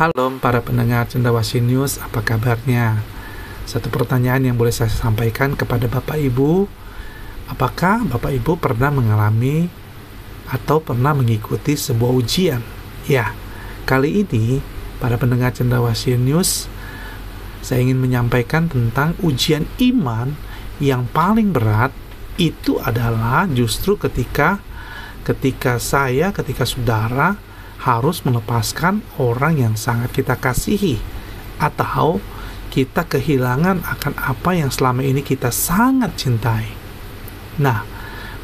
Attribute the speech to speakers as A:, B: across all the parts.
A: Halo para pendengar Cendrawasih News, apa kabarnya? Satu pertanyaan yang boleh saya sampaikan kepada Bapak Ibu, apakah Bapak Ibu pernah mengalami atau pernah mengikuti sebuah ujian? Ya, kali ini para pendengar Cendrawasih News, saya ingin menyampaikan tentang ujian iman yang paling berat itu adalah justru ketika ketika saya, ketika saudara harus melepaskan orang yang sangat kita kasihi atau kita kehilangan akan apa yang selama ini kita sangat cintai. Nah,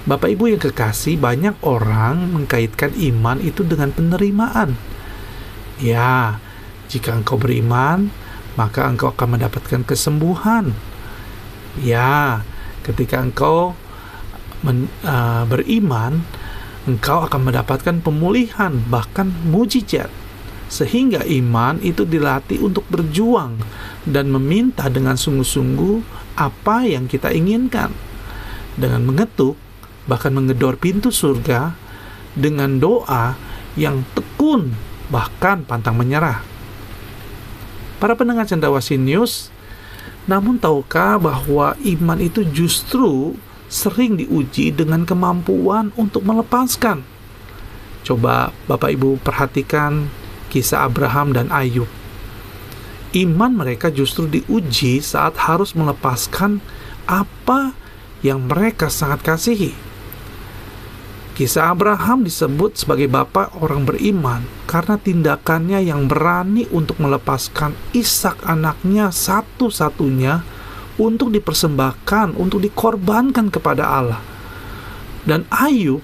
A: Bapak Ibu yang kekasih, banyak orang mengkaitkan iman itu dengan penerimaan. Ya, jika engkau beriman, maka engkau akan mendapatkan kesembuhan. Ya, ketika engkau men, uh, beriman, engkau akan mendapatkan pemulihan, bahkan mujizat. Sehingga iman itu dilatih untuk berjuang dan meminta dengan sungguh-sungguh apa yang kita inginkan. Dengan mengetuk, bahkan mengedor pintu surga dengan doa yang tekun, bahkan pantang menyerah. Para pendengar Cendrawasih News, namun tahukah bahwa iman itu justru sering diuji dengan kemampuan untuk melepaskan. Coba Bapak Ibu perhatikan kisah Abraham dan Ayub. Iman mereka justru diuji saat harus melepaskan apa yang mereka sangat kasihi. Kisah Abraham disebut sebagai bapak orang beriman karena tindakannya yang berani untuk melepaskan Ishak anaknya satu-satunya untuk dipersembahkan, untuk dikorbankan kepada Allah. Dan Ayub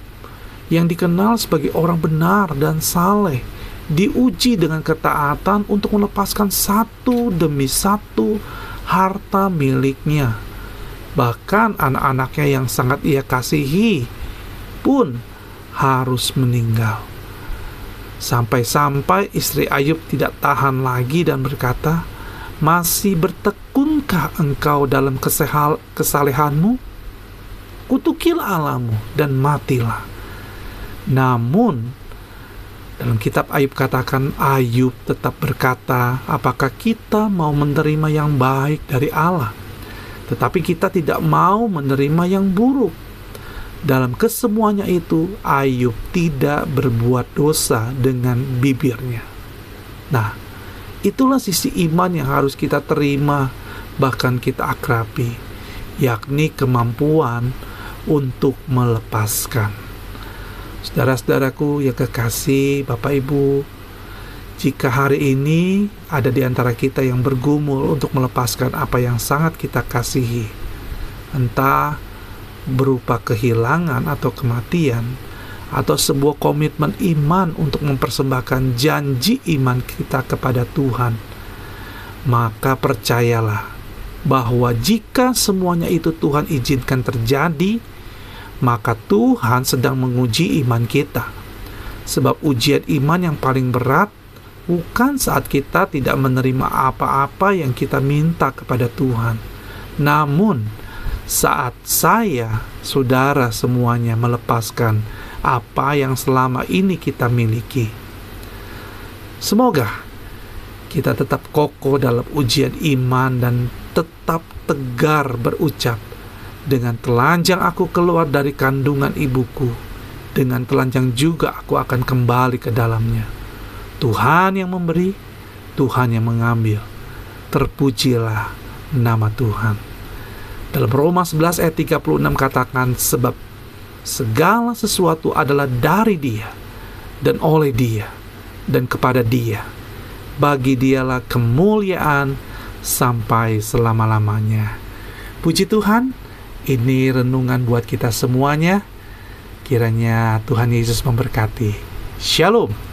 A: yang dikenal sebagai orang benar dan saleh diuji dengan ketaatan untuk melepaskan satu demi satu harta miliknya. Bahkan anak-anaknya yang sangat ia kasihi pun harus meninggal. Sampai-sampai istri Ayub tidak tahan lagi dan berkata, masih bertekunkah engkau dalam kesehal, kesalehanmu? Kutukilah alamu dan matilah. Namun, dalam kitab Ayub katakan, Ayub tetap berkata, apakah kita mau menerima yang baik dari Allah? Tetapi kita tidak mau menerima yang buruk. Dalam kesemuanya itu, Ayub tidak berbuat dosa dengan bibirnya. Nah, Itulah sisi iman yang harus kita terima, bahkan kita akrabi, yakni kemampuan untuk melepaskan. Saudara-saudaraku yang kekasih, Bapak Ibu, jika hari ini ada di antara kita yang bergumul untuk melepaskan apa yang sangat kita kasihi, entah berupa kehilangan atau kematian, atau sebuah komitmen iman untuk mempersembahkan janji iman kita kepada Tuhan, maka percayalah bahwa jika semuanya itu Tuhan izinkan terjadi, maka Tuhan sedang menguji iman kita. Sebab ujian iman yang paling berat bukan saat kita tidak menerima apa-apa yang kita minta kepada Tuhan, namun saat saya, saudara semuanya melepaskan apa yang selama ini kita miliki. Semoga kita tetap kokoh dalam ujian iman dan tetap tegar berucap, dengan telanjang aku keluar dari kandungan ibuku, dengan telanjang juga aku akan kembali ke dalamnya. Tuhan yang memberi, Tuhan yang mengambil. Terpujilah nama Tuhan. Dalam Roma 11 ayat 36 katakan sebab segala sesuatu adalah dari Dia dan oleh Dia dan kepada Dia. Bagi Dialah kemuliaan sampai selama-lamanya. Puji Tuhan, ini renungan buat kita semuanya. Kiranya Tuhan Yesus memberkati. Shalom.